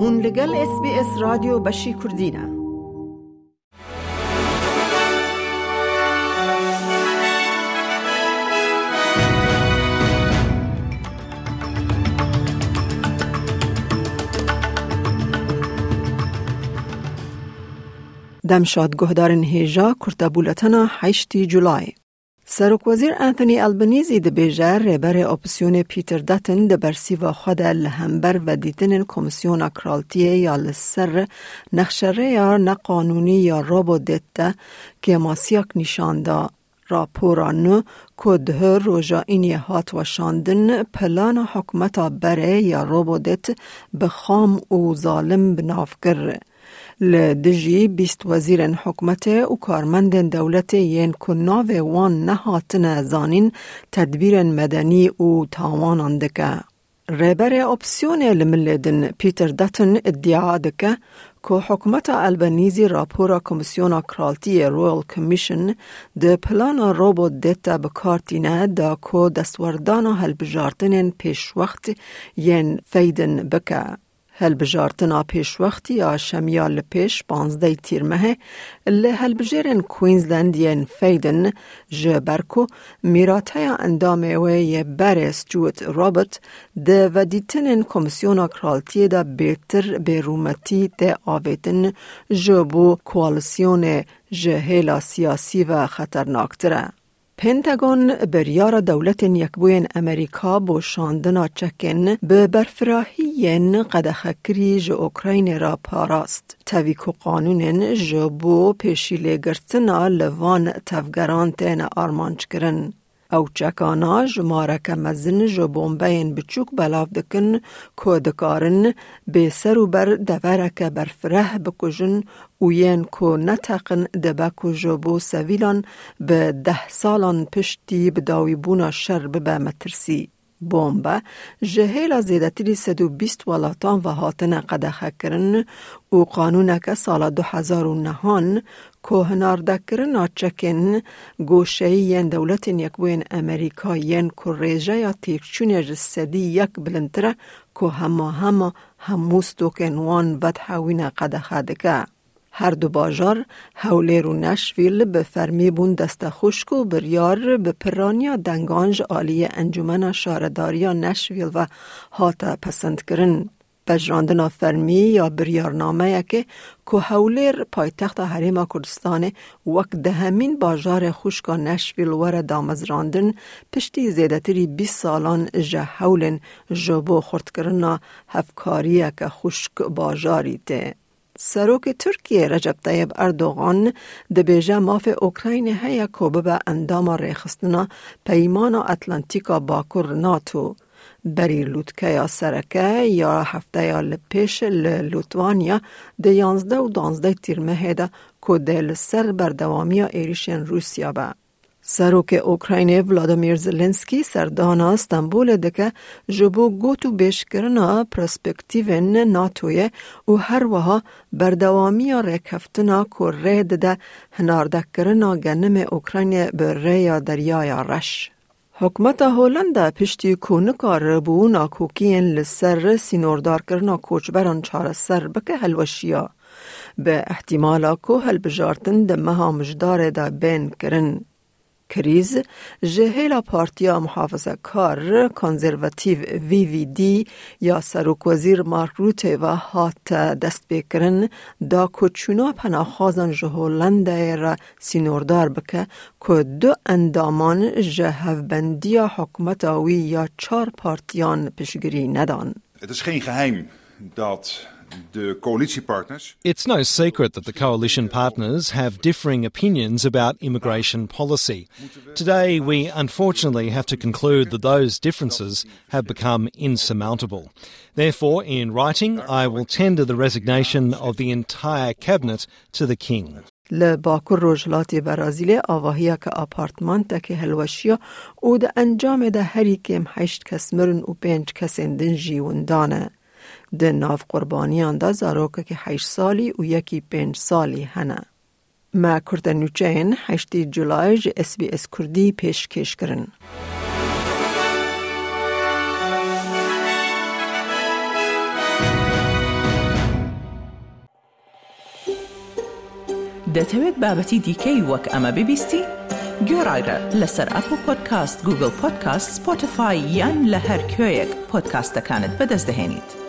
هون لگل اس بی اس رادیو بشی کردینه دمشاد گهدارن هیجا کرتا بولتنا 8 جولای. سرک وزیر انتونی البنیزی ده بیجر ریبر اپسیون پیتر داتن برسی و خود لهمبر و دیتن کمیسیون کرالتیه یا لسر نخشره یا نقانونی یا رابو دیتا که ماسیاک نشان دا راپوران که ده روژا اینی هات و شاندن پلان حکمتا بره یا رابو دیت بخام و ظالم بنافگر لدجی بیست وزیر حکمت و کارمند دولت ین کناو وان نهاتن زانین تدبیر مدنی و تاوان دکه. ریبر اپسیون لملدن پیتر داتن ادعا دکه که حکومت البنیزی راپورا کمیسیون کرالتی رویل کمیشن ده پلان روبوت دیتا بکارتینه دا که دستوردان هلبجارتنین پیش وقت ین فیدن بکه. هلبجارتنا پیش وقتی یا شمیال پیش پانزده تیر مه لی کوینزلند ین فیدن جبرکو میراته اندام وی برس جوت رابط ده ودیتن کمیسیون کرالتی دا بیتر بیرومتی ده آویتن جبو کوالسیون جهیلا سیاسی و خطرناکتره. پنتاگون بریار دولت یکبوین امریکا بو شاندنا چکن به برفراهی قدخکری جو اوکراین را پاراست. تویکو قانون جبو پیشی گرتنا لوان تفگران تین آرمانچ کرن. او چکانا جمارک مزن جو بومبین بچوک بلاف دکن که دکارن به سر و بر دورک برفره بکجن و ین که نتقن دبکو جو بو سویلان به ده سالان پشتی بداوی بونا شر به مترسی. بومبا جهیل زیدتری 120 ولاتان و هاتن قدخه کرن و قانونک سال 2009 کوهنار ین دولت یکبوین امریکا ین که ریجه یا تیکچون جسدی یک بلندره که همه همه هموس دوکن وان بد حوین قدخه دکه. هر دو هولیر و نشویل به فرمی بون دست خشک و بریار به پرانیا دنگانج آلی انجمن شارداریا نشویل و هاتا پسند کرن. بجراندنا فرمی یا بریارنامه که هولیر پایتخت حریم کردستان وقت دهمین باجار خشکا نشویل ور دامزراندن پشتی زیدتری 20 سالان جه هولن جبو خورد کرنا هفکاریه که خشک باجاری ده. سروک ترکیه رجب طیب اردوغان دبیجه ماف اوکراین هیا کوبه به اندام ریخستنا پیمان اتلانتیکا باکر ناتو بری یا سرکه یا هفته یا لپیش لوتوانیا ده یانزده و دانزده تیرمه ده که ده سر بردوامی ایریشن روسیا به. سروک اوکراین ولادیمیر زلنسکی سردانا استانبول دکه جبو گوتو بیشکرنا پرسپکتیو ناتوی و هر وها بردوامی رکفتنا که رید ده هناردکرنا گنم اوکراین به ریا دریای رش. حکمت هولند پشتی کونکار بو ناکوکین لسر سینوردار کرنا کوچبران چار سر بکه هلوشیا به احتمالا که هل بجارتن ده مها مجدار ده بین کرن. کریز جهیلا پارتیا محافظه کار کنزرواتیو وی وی دی یا سروک وزیر مارک روته و هات دست بکرن دا کچونا پناخازن جهولنده را سینوردار بکه که دو اندامان جهوبندی حکمت آوی یا چار پارتیان پشگری ندان. Het is geen geheim dat. It's no secret that the coalition partners have differing opinions about immigration policy. Today, we unfortunately have to conclude that those differences have become insurmountable. Therefore, in writing, I will tender the resignation of the entire cabinet to the King. لباکر روجلات برازیل آواهی که آپارتمان تک هلوشیا او ده انجام ده هری کم هشت کس مرن و پنج کس اندن جیوندانه. Di navqurbaniyan de zarokekî heş salî û yekî pênc salî hene. Me Kurda nûçeyên heştî Culayê ji SBS Kurdî pêşkêş kirin. دەتەوێت بابەتی دیکەی وەک ئەمە ببیستی؟ گۆڕایرە لەسەر ئەپ و پۆدکاست گوگل پۆدکاست سپۆتفاای یان لە هەر کوێیەک پۆدکاستەکانت بەدەستدەێنیت.